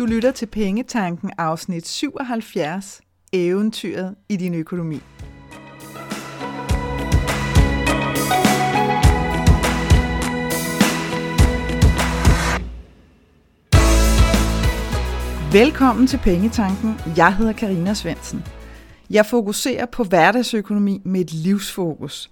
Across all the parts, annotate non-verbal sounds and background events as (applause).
Du lytter til Pengetanken afsnit 77, Eventyret i din økonomi. Velkommen til Pengetanken. Jeg hedder Karina Svensen. Jeg fokuserer på hverdagsøkonomi med et livsfokus.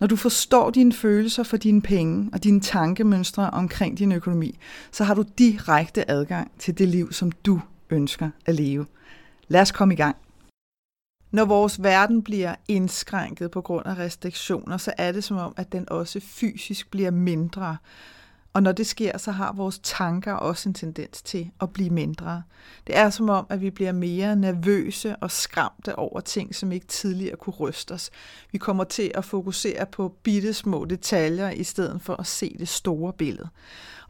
Når du forstår dine følelser for dine penge og dine tankemønstre omkring din økonomi, så har du direkte adgang til det liv, som du ønsker at leve. Lad os komme i gang. Når vores verden bliver indskrænket på grund af restriktioner, så er det som om, at den også fysisk bliver mindre. Og når det sker, så har vores tanker også en tendens til at blive mindre. Det er som om, at vi bliver mere nervøse og skræmte over ting, som ikke tidligere kunne ryste os. Vi kommer til at fokusere på bitte små detaljer, i stedet for at se det store billede.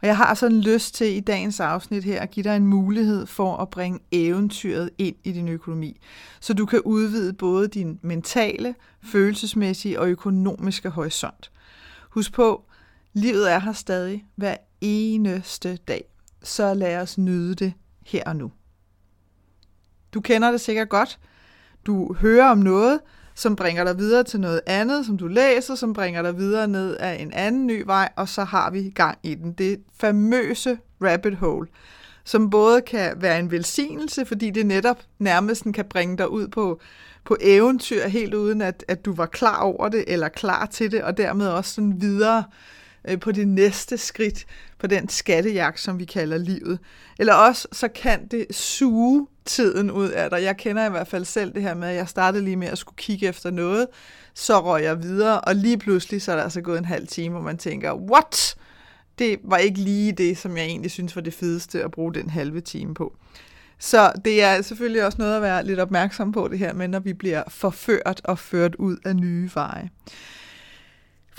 Og jeg har sådan lyst til i dagens afsnit her at give dig en mulighed for at bringe eventyret ind i din økonomi, så du kan udvide både din mentale, følelsesmæssige og økonomiske horisont. Husk på, Livet er her stadig hver eneste dag, så lad os nyde det her og nu. Du kender det sikkert godt. Du hører om noget, som bringer dig videre til noget andet, som du læser, som bringer dig videre ned af en anden ny vej, og så har vi gang i den. Det famøse rabbit hole, som både kan være en velsignelse, fordi det netop nærmest kan bringe dig ud på, på eventyr, helt uden at, at du var klar over det, eller klar til det, og dermed også sådan videre øh, på det næste skridt på den skattejagt, som vi kalder livet. Eller også, så kan det suge tiden ud af dig. Jeg kender i hvert fald selv det her med, at jeg startede lige med at skulle kigge efter noget, så røg jeg videre, og lige pludselig så er der altså gået en halv time, hvor man tænker, what? Det var ikke lige det, som jeg egentlig synes var det fedeste at bruge den halve time på. Så det er selvfølgelig også noget at være lidt opmærksom på det her med, når vi bliver forført og ført ud af nye veje.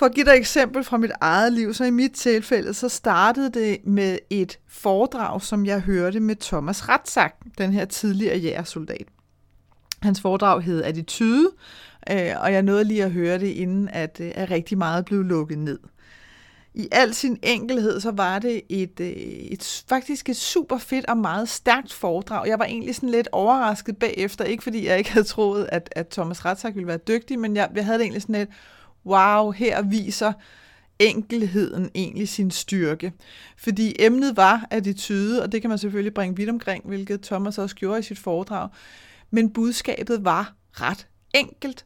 For at give dig et eksempel fra mit eget liv, så i mit tilfælde, så startede det med et foredrag, som jeg hørte med Thomas Ratzak, den her tidligere jægersoldat. Hans foredrag hed Attitude, øh, og jeg nåede lige at høre det, inden at, øh, at rigtig meget blev lukket ned. I al sin enkelhed, så var det et, øh, et, faktisk et super fedt og meget stærkt foredrag. Jeg var egentlig sådan lidt overrasket bagefter, ikke fordi jeg ikke havde troet, at, at Thomas Ratzak ville være dygtig, men jeg, jeg havde det egentlig sådan lidt, wow, her viser enkelheden egentlig sin styrke. Fordi emnet var attitude, og det kan man selvfølgelig bringe vidt omkring, hvilket Thomas også gjorde i sit foredrag. Men budskabet var ret enkelt,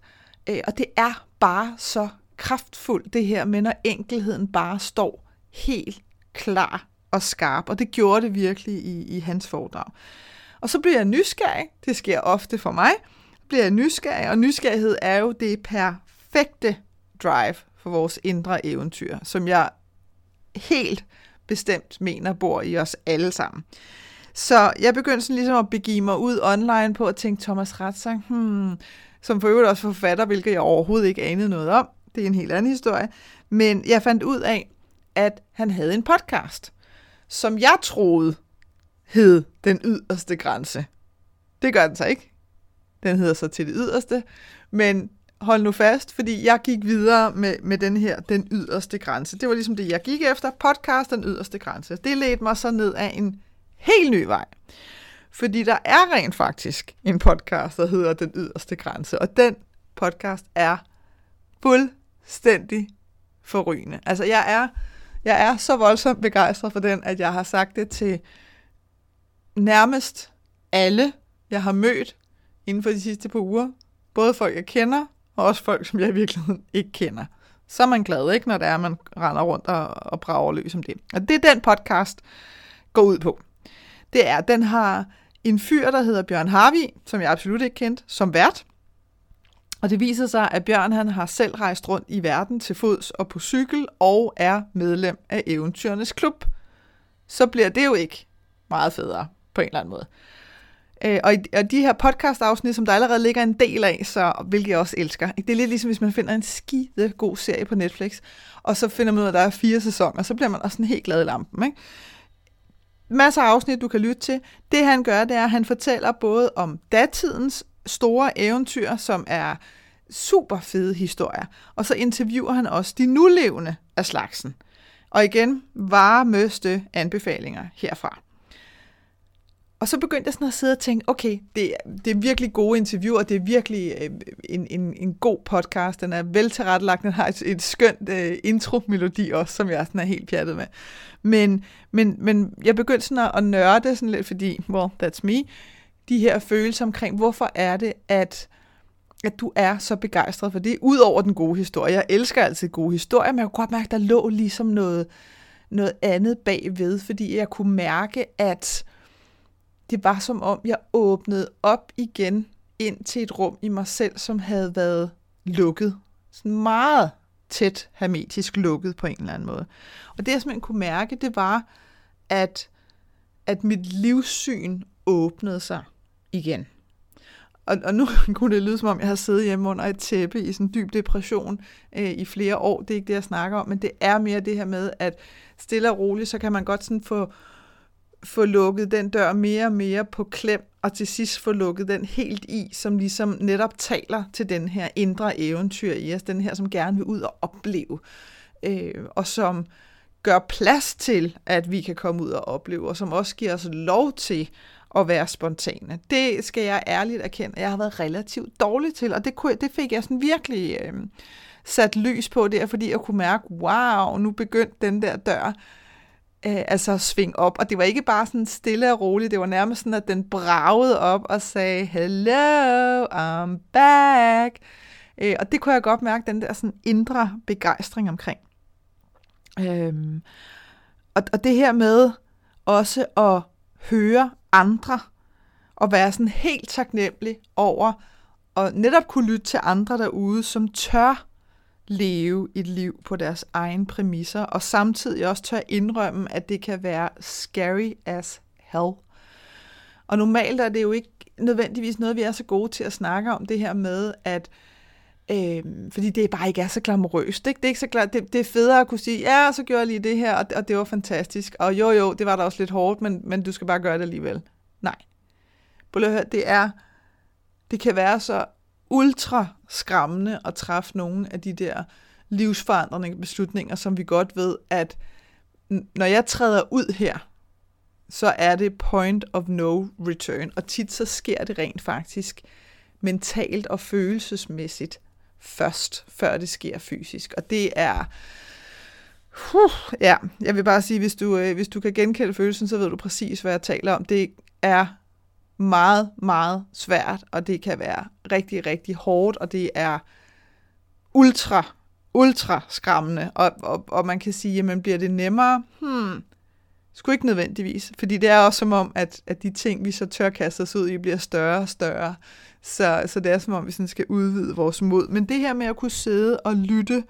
øh, og det er bare så kraftfuldt det her med, når enkelheden bare står helt klar og skarp, og det gjorde det virkelig i, i hans foredrag. Og så bliver jeg nysgerrig, det sker ofte for mig, bliver jeg nysgerrig, og nysgerrighed er jo det perfekte drive for vores indre eventyr, som jeg helt bestemt mener bor i os alle sammen. Så jeg begyndte sådan ligesom at begive mig ud online på at tænke Thomas Ratzang, hmm, som for øvrigt også forfatter, hvilket jeg overhovedet ikke anede noget om. Det er en helt anden historie. Men jeg fandt ud af, at han havde en podcast, som jeg troede hed Den yderste grænse. Det gør den så ikke. Den hedder så til det yderste. Men hold nu fast, fordi jeg gik videre med, med den her, den yderste grænse. Det var ligesom det, jeg gik efter. Podcast, den yderste grænse. Det ledte mig så ned af en helt ny vej. Fordi der er rent faktisk en podcast, der hedder Den yderste grænse, og den podcast er fuldstændig forrygende. Altså, jeg er, jeg er så voldsomt begejstret for den, at jeg har sagt det til nærmest alle, jeg har mødt inden for de sidste par uger. Både folk, jeg kender, og også folk, som jeg i virkeligheden ikke kender. Så er man glad, ikke, når det er, at man render rundt og, og brager løs om det. Og det er den podcast går ud på. Det er, den har en fyr, der hedder Bjørn Harvi, som jeg absolut ikke kendt, som vært. Og det viser sig, at Bjørn han har selv rejst rundt i verden til fods og på cykel, og er medlem af Eventyrenes Klub. Så bliver det jo ikke meget federe på en eller anden måde. Øh, og, og de her podcast-afsnit, som der allerede ligger en del af, så, hvilket jeg også elsker. Det er lidt ligesom, hvis man finder en skide god serie på Netflix, og så finder man ud af, at der er fire sæsoner, så bliver man også sådan helt glad i lampen. Ikke? Masser af afsnit, du kan lytte til. Det han gør, det er, at han fortæller både om datidens store eventyr, som er super fede historier, og så interviewer han også de nulevende af slagsen. Og igen, varmøste anbefalinger herfra og så begyndte jeg sådan at sidde og tænke, okay, det, det er virkelig gode interviewer, det er virkelig øh, en, en, en god podcast, den er vel tilrettelagt, den har et, et skønt øh, intro-melodi også, som jeg sådan er helt pjattet med. Men, men, men jeg begyndte sådan at, at nørde sådan lidt, fordi, well, that's me, de her følelser omkring, hvorfor er det, at at du er så begejstret for det, udover den gode historie. Jeg elsker altid gode historier, men jeg kunne godt mærke, at der lå ligesom noget, noget andet bagved, fordi jeg kunne mærke, at det var som om, jeg åbnede op igen ind til et rum i mig selv, som havde været lukket. Sådan meget tæt hermetisk lukket på en eller anden måde. Og det, jeg simpelthen kunne mærke, det var, at, at mit livssyn åbnede sig igen. Og, og nu (laughs) kunne det lyde, som om jeg har siddet hjemme under et tæppe i sådan en dyb depression øh, i flere år. Det er ikke det, jeg snakker om, men det er mere det her med, at stille og roligt, så kan man godt sådan få, få lukket den dør mere og mere på klem, og til sidst få lukket den helt i, som ligesom netop taler til den her indre eventyr i os, den her, som gerne vil ud og opleve, øh, og som gør plads til, at vi kan komme ud og opleve, og som også giver os lov til at være spontane. Det skal jeg ærligt erkende, jeg har været relativt dårlig til, og det, kunne, det fik jeg sådan virkelig øh, sat lys på der, fordi jeg kunne mærke, wow, nu begyndte den der dør øh, altså sving op. Og det var ikke bare sådan stille og roligt, det var nærmest sådan, at den bragede op og sagde, hello, I'm back. Øh, og det kunne jeg godt mærke, den der sådan indre begejstring omkring. Øhm, og, og det her med også at høre andre, og være sådan helt taknemmelig over og netop kunne lytte til andre derude, som tør leve et liv på deres egen præmisser, og samtidig også tør indrømme, at det kan være scary as hell. Og normalt er det jo ikke nødvendigvis noget, vi er så gode til at snakke om, det her med, at øh, fordi det bare ikke er så glamorøst. Ikke? Det, er ikke så klar, det, det er federe at kunne sige, ja, så gjorde jeg lige det her, og, og det var fantastisk. Og jo, jo, det var da også lidt hårdt, men, men du skal bare gøre det alligevel. Nej. Det er, det kan være så ultra skræmmende at træffe nogle af de der livsforandrende beslutninger, som vi godt ved, at når jeg træder ud her, så er det point of no return. Og tit så sker det rent faktisk mentalt og følelsesmæssigt først, før det sker fysisk. Og det er... Huh, ja, jeg vil bare sige, hvis du, øh, hvis du kan genkende følelsen, så ved du præcis, hvad jeg taler om. Det er meget, meget svært, og det kan være rigtig, rigtig hårdt, og det er ultra, ultra skræmmende, og, og, og man kan sige, jamen bliver det nemmere? Hmm, sgu ikke nødvendigvis, fordi det er også som om, at, at de ting, vi så tør kaste os ud i, bliver større og større. Så, så det er som om, vi sådan skal udvide vores mod. Men det her med at kunne sidde og lytte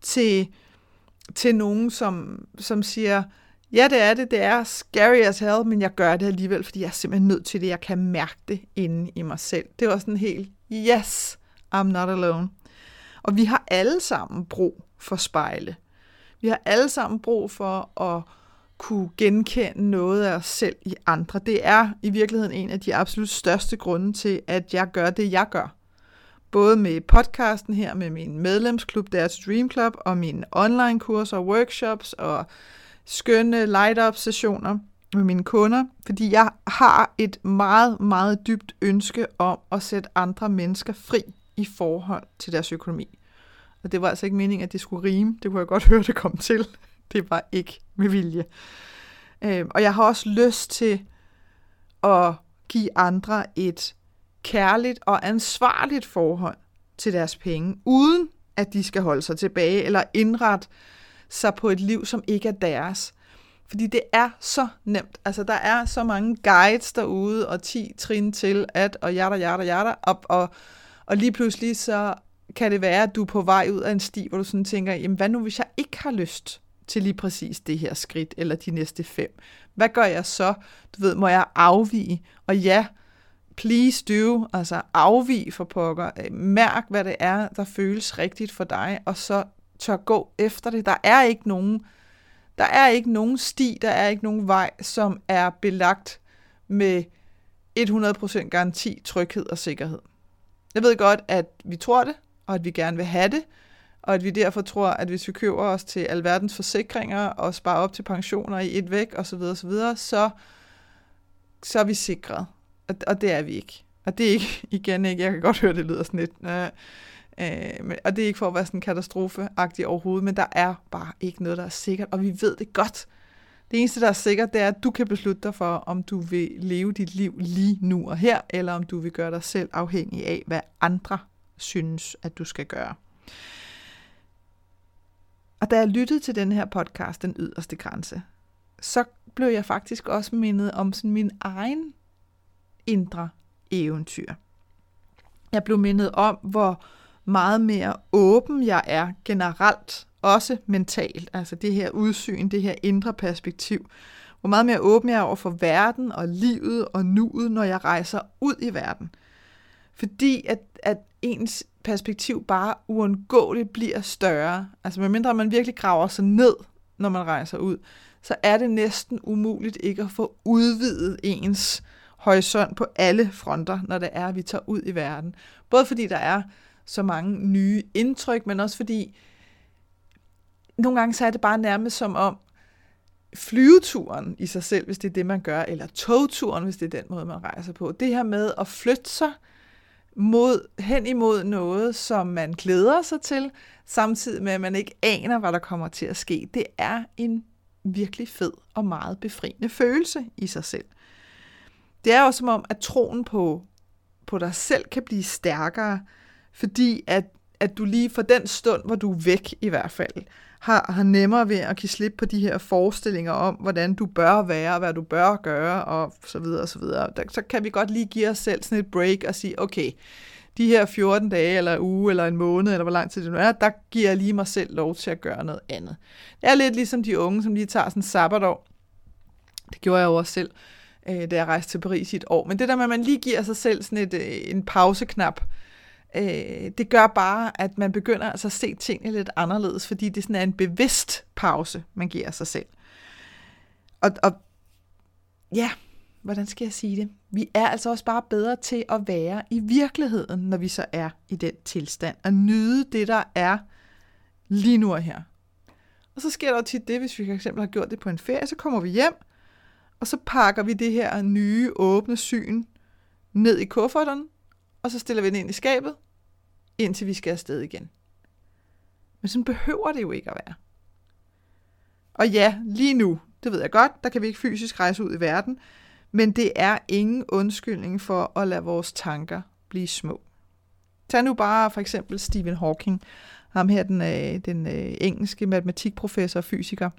til, til nogen, som, som siger, Ja, det er det. Det er scary as hell, men jeg gør det alligevel, fordi jeg er simpelthen nødt til det. Jeg kan mærke det inde i mig selv. Det var sådan helt, yes, I'm not alone. Og vi har alle sammen brug for spejle. Vi har alle sammen brug for at kunne genkende noget af os selv i andre. Det er i virkeligheden en af de absolut største grunde til, at jeg gør det, jeg gør. Både med podcasten her, med min medlemsklub, der er Dream Club, og mine online kurser og workshops, og skønne light-up sessioner med mine kunder, fordi jeg har et meget, meget dybt ønske om at sætte andre mennesker fri i forhold til deres økonomi. Og det var altså ikke meningen, at det skulle rime. Det kunne jeg godt (laughs) høre, det kom til. Det var ikke med vilje. Øh, og jeg har også lyst til at give andre et kærligt og ansvarligt forhold til deres penge, uden at de skal holde sig tilbage eller indrette sig på et liv, som ikke er deres. Fordi det er så nemt. Altså, der er så mange guides derude, og 10 trin til at, og jada, jada, jada, op, og, og lige pludselig så kan det være, at du er på vej ud af en sti, hvor du sådan tænker, jamen hvad nu, hvis jeg ikke har lyst til lige præcis det her skridt, eller de næste fem? Hvad gør jeg så? Du ved, må jeg afvige? Og ja, please do, altså afvige for pokker. Mærk, hvad det er, der føles rigtigt for dig, og så tør gå efter det. Der er ikke nogen, der er ikke nogen sti, der er ikke nogen vej, som er belagt med 100% garanti, tryghed og sikkerhed. Jeg ved godt, at vi tror det, og at vi gerne vil have det, og at vi derfor tror, at hvis vi køber os til alverdens forsikringer og sparer op til pensioner i et væk osv., osv., så, så er vi sikret. Og, og det er vi ikke. Og det er ikke, (laughs) igen ikke, jeg kan godt høre, det lyder sådan lidt, øh, øh, og det er ikke for at være sådan katastrofeagtig overhovedet, men der er bare ikke noget, der er sikkert, og vi ved det godt. Det eneste, der er sikkert, det er, at du kan beslutte dig for, om du vil leve dit liv lige nu og her, eller om du vil gøre dig selv afhængig af, hvad andre synes, at du skal gøre. Og da jeg lyttede til den her podcast, Den yderste grænse, så blev jeg faktisk også mindet om sådan min egen indre eventyr. Jeg blev mindet om, hvor meget mere åben jeg er generelt, også mentalt, altså det her udsyn, det her indre perspektiv. Hvor meget mere åben jeg er over for verden og livet og nuet, når jeg rejser ud i verden. Fordi at, at ens perspektiv bare uundgåeligt bliver større. Altså medmindre man virkelig graver sig ned, når man rejser ud, så er det næsten umuligt ikke at få udvidet ens horisont på alle fronter, når det er, at vi tager ud i verden. Både fordi der er så mange nye indtryk, men også fordi nogle gange så er det bare nærmest som om flyveturen i sig selv, hvis det er det, man gør, eller togturen, hvis det er den måde, man rejser på. Det her med at flytte sig mod, hen imod noget, som man glæder sig til, samtidig med, at man ikke aner, hvad der kommer til at ske. Det er en virkelig fed og meget befriende følelse i sig selv. Det er også som om, at troen på, på dig selv kan blive stærkere, fordi at, at du lige for den stund, hvor du er væk i hvert fald, har, har nemmere ved at give slip på de her forestillinger om, hvordan du bør være, og hvad du bør gøre, og så videre og så videre. Der, så kan vi godt lige give os selv sådan et break og sige, okay, de her 14 dage, eller uge, eller en måned, eller hvor lang tid det nu er, der giver jeg lige mig selv lov til at gøre noget andet. Det er lidt ligesom de unge, som lige tager sådan en sabbatår. Det gjorde jeg jo også selv, øh, da jeg rejste til Paris i et år. Men det der med, at man lige giver sig selv sådan et, øh, en pauseknap, øh, øh, det gør bare, at man begynder altså at se tingene lidt anderledes, fordi det sådan er en bevidst pause, man giver sig selv. Og, og ja, hvordan skal jeg sige det? Vi er altså også bare bedre til at være i virkeligheden, når vi så er i den tilstand, og nyde det, der er lige nu og her. Og så sker der jo tit det, hvis vi for eksempel har gjort det på en ferie, så kommer vi hjem, og så pakker vi det her nye, åbne syn ned i kufferten, og så stiller vi den ind i skabet, indtil vi skal afsted igen. Men sådan behøver det jo ikke at være. Og ja, lige nu, det ved jeg godt, der kan vi ikke fysisk rejse ud i verden, men det er ingen undskyldning for at lade vores tanker blive små. Tag nu bare for eksempel Stephen Hawking, ham her den, øh, den øh, engelske matematikprofessor og fysiker,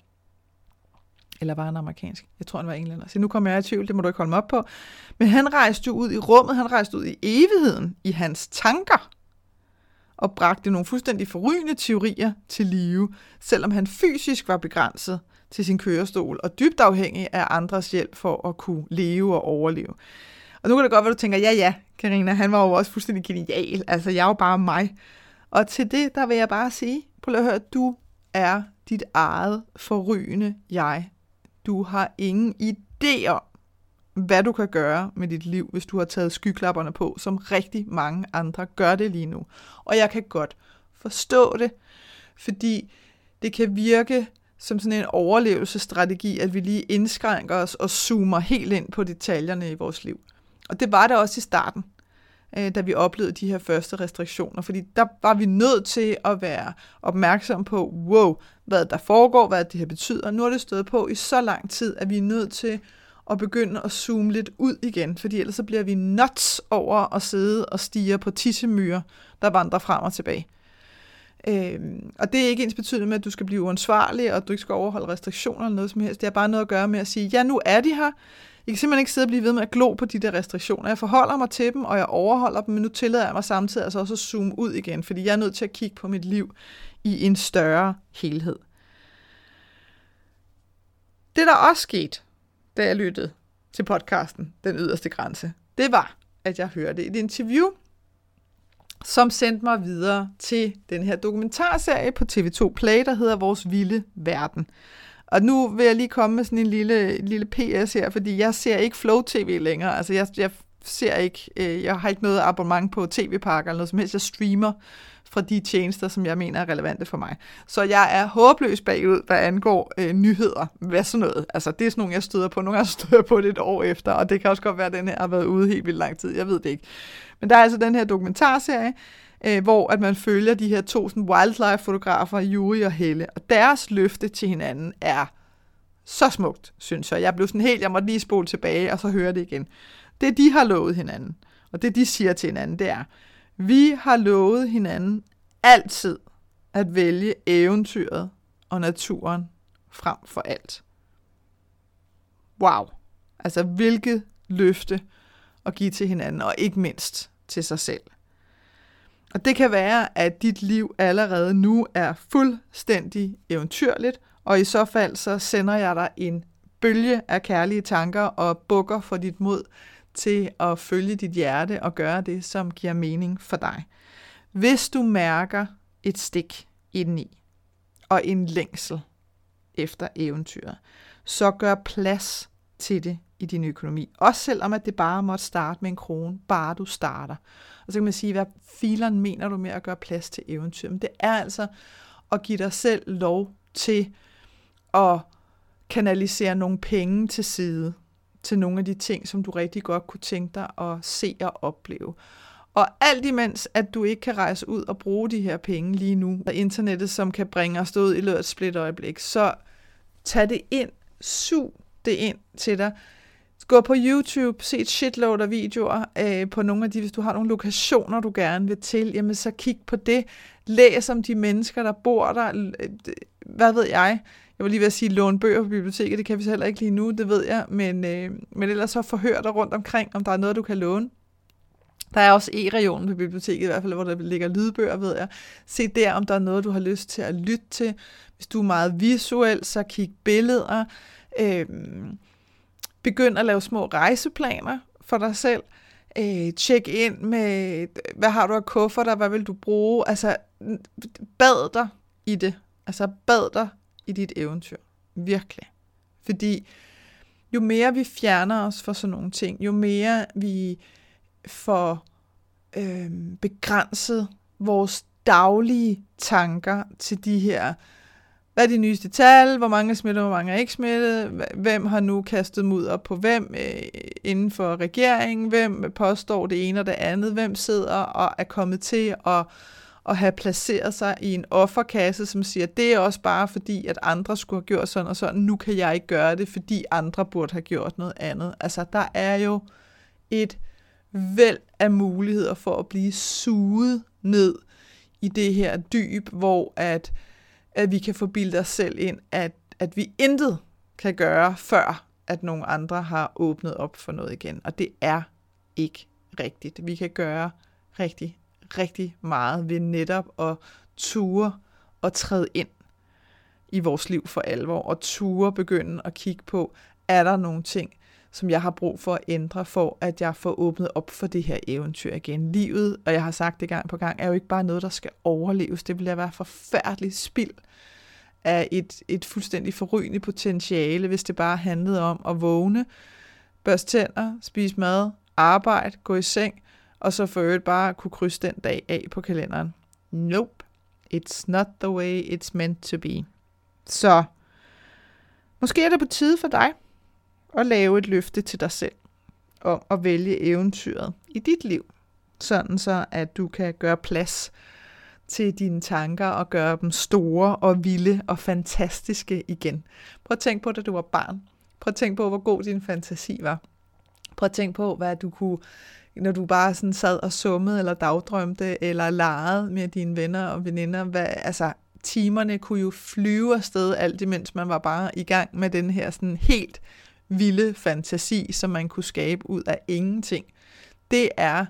eller var han amerikansk? Jeg tror, han var englænder. Så nu kommer jeg i tvivl, det må du ikke holde mig op på. Men han rejste jo ud i rummet, han rejste ud i evigheden, i hans tanker, og bragte nogle fuldstændig forrygende teorier til live, selvom han fysisk var begrænset til sin kørestol og dybt afhængig af andres hjælp for at kunne leve og overleve. Og nu kan det godt være, du tænker, ja ja, Karina, han var jo også fuldstændig genial. Altså, jeg er jo bare mig. Og til det, der vil jeg bare sige, prøv at høre, du er dit eget forrygende jeg. Du har ingen idé om, hvad du kan gøre med dit liv, hvis du har taget skyklapperne på, som rigtig mange andre gør det lige nu. Og jeg kan godt forstå det, fordi det kan virke som sådan en overlevelsesstrategi, at vi lige indskrænker os og zoomer helt ind på detaljerne i vores liv. Og det var det også i starten, øh, da vi oplevede de her første restriktioner, fordi der var vi nødt til at være opmærksom på, wow, hvad der foregår, hvad det her betyder. Nu har det stået på i så lang tid, at vi er nødt til og begynde at zoome lidt ud igen, fordi ellers så bliver vi nuts over at sidde og stige på tissemyrer, der vandrer frem og tilbage. Øhm, og det er ikke ens betydende med, at du skal blive uansvarlig, og at du ikke skal overholde restriktioner eller noget som helst. Det har bare noget at gøre med at sige, ja, nu er de her. Jeg kan simpelthen ikke sidde og blive ved med at glo på de der restriktioner. Jeg forholder mig til dem, og jeg overholder dem, men nu tillader jeg mig samtidig altså også at zoome ud igen, fordi jeg er nødt til at kigge på mit liv i en større helhed. Det, der også skete, da jeg lyttede til podcasten Den Yderste Grænse, det var, at jeg hørte et interview, som sendte mig videre til den her dokumentarserie på TV2 Play, der hedder Vores Vilde Verden. Og nu vil jeg lige komme med sådan en lille, lille PS her, fordi jeg ser ikke Flow TV længere. Altså jeg, jeg ser ikke, øh, jeg har ikke noget abonnement på tv-pakker eller noget som helst. Jeg streamer fra de tjenester, som jeg mener er relevante for mig. Så jeg er håbløs bagud, hvad angår øh, nyheder. Hvad sådan noget? Altså, det er sådan nogle, jeg støder på. Nogle gange (laughs) støder på det et år efter, og det kan også godt være, at den her har været ude helt vildt lang tid. Jeg ved det ikke. Men der er altså den her dokumentarserie, øh, hvor at man følger de her to sådan, wildlife-fotografer, Juri og Helle, og deres løfte til hinanden er så smukt, synes jeg. Jeg blev sådan helt, jeg måtte lige spole tilbage, og så høre det igen. Det, de har lovet hinanden, og det, de siger til hinanden, det er, vi har lovet hinanden altid at vælge eventyret og naturen frem for alt. Wow. Altså, hvilket løfte at give til hinanden, og ikke mindst til sig selv. Og det kan være, at dit liv allerede nu er fuldstændig eventyrligt, og i så fald så sender jeg dig en bølge af kærlige tanker og bukker for dit mod til at følge dit hjerte og gøre det, som giver mening for dig. Hvis du mærker et stik indeni og en længsel efter eventyret, så gør plads til det i din økonomi. Også selvom at det bare måtte starte med en krone, bare du starter. Og så kan man sige, hvad fileren mener du med at gøre plads til eventyr? Men det er altså at give dig selv lov til at kanalisere nogle penge til side til nogle af de ting, som du rigtig godt kunne tænke dig at se og opleve. Og alt imens, at du ikke kan rejse ud og bruge de her penge lige nu, og internettet, som kan bringe os ud i løbet af et split øjeblik, så tag det ind, sug det ind til dig. Gå på YouTube, se et shitload af videoer øh, på nogle af de, hvis du har nogle lokationer, du gerne vil til, jamen så kig på det. Læs om de mennesker, der bor der. Hvad ved jeg? Jeg vil lige ved at sige, låne bøger på biblioteket, det kan vi så heller ikke lige nu, det ved jeg, men, øh, men ellers så forhør dig rundt omkring, om der er noget, du kan låne. Der er også e-regionen på biblioteket, i hvert fald, hvor der ligger lydbøger, ved jeg. Se der, om der er noget, du har lyst til at lytte til. Hvis du er meget visuel, så kig billeder. Øh, begynd at lave små rejseplaner for dig selv. Øh, tjek ind med, hvad har du af kufferter, hvad vil du bruge? Altså, bad dig i det. Altså, bad dig i dit eventyr. Virkelig. Fordi jo mere vi fjerner os for sådan nogle ting, jo mere vi får øh, begrænset vores daglige tanker til de her, hvad er de nyeste tal, hvor mange er smittet, hvor mange er ikke smittet, hvem har nu kastet mudder på hvem øh, inden for regeringen, hvem påstår det ene og det andet, hvem sidder og er kommet til at at have placeret sig i en offerkasse, som siger, det er også bare fordi, at andre skulle have gjort sådan og sådan, nu kan jeg ikke gøre det, fordi andre burde have gjort noget andet. Altså, der er jo et væld af muligheder for at blive suget ned i det her dyb, hvor at, at vi kan få os selv ind, at, at vi intet kan gøre, før at nogle andre har åbnet op for noget igen. Og det er ikke rigtigt. Vi kan gøre rigtig, rigtig meget ved netop at ture og træde ind i vores liv for alvor, og ture begynde at kigge på, er der nogle ting, som jeg har brug for at ændre, for at jeg får åbnet op for det her eventyr igen. Livet, og jeg har sagt det gang på gang, er jo ikke bare noget, der skal overleves. Det vil være forfærdeligt spild af et, et fuldstændig forrygende potentiale, hvis det bare handlede om at vågne, børste tænder, spise mad, arbejde, gå i seng, og så for øvrigt bare kunne krydse den dag af på kalenderen. Nope, it's not the way it's meant to be. Så måske er det på tide for dig at lave et løfte til dig selv om at vælge eventyret i dit liv, sådan så at du kan gøre plads til dine tanker og gøre dem store og vilde og fantastiske igen. Prøv at tænke på, da du var barn. Prøv at tænke på, hvor god din fantasi var. Prøv at tænke på, hvad du kunne når du bare sådan sad og summede eller dagdrømte eller legede med dine venner og veninder. Hvad, altså, timerne kunne jo flyve afsted alt imens man var bare i gang med den her sådan helt vilde fantasi, som man kunne skabe ud af ingenting. Det er,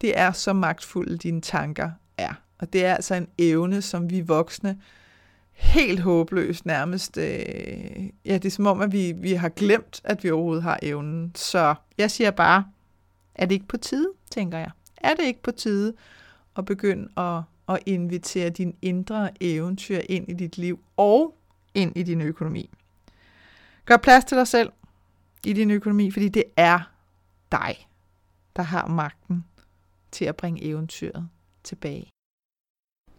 det er så magtfulde dine tanker er. Og det er altså en evne, som vi voksne helt håbløst nærmest. Øh, ja, det er som om, at vi, vi har glemt, at vi overhovedet har evnen. Så jeg siger bare, er det ikke på tide, tænker jeg? Er det ikke på tide at begynde at, at invitere din indre eventyr ind i dit liv og ind i din økonomi? Gør plads til dig selv i din økonomi, fordi det er dig, der har magten til at bringe eventyret tilbage.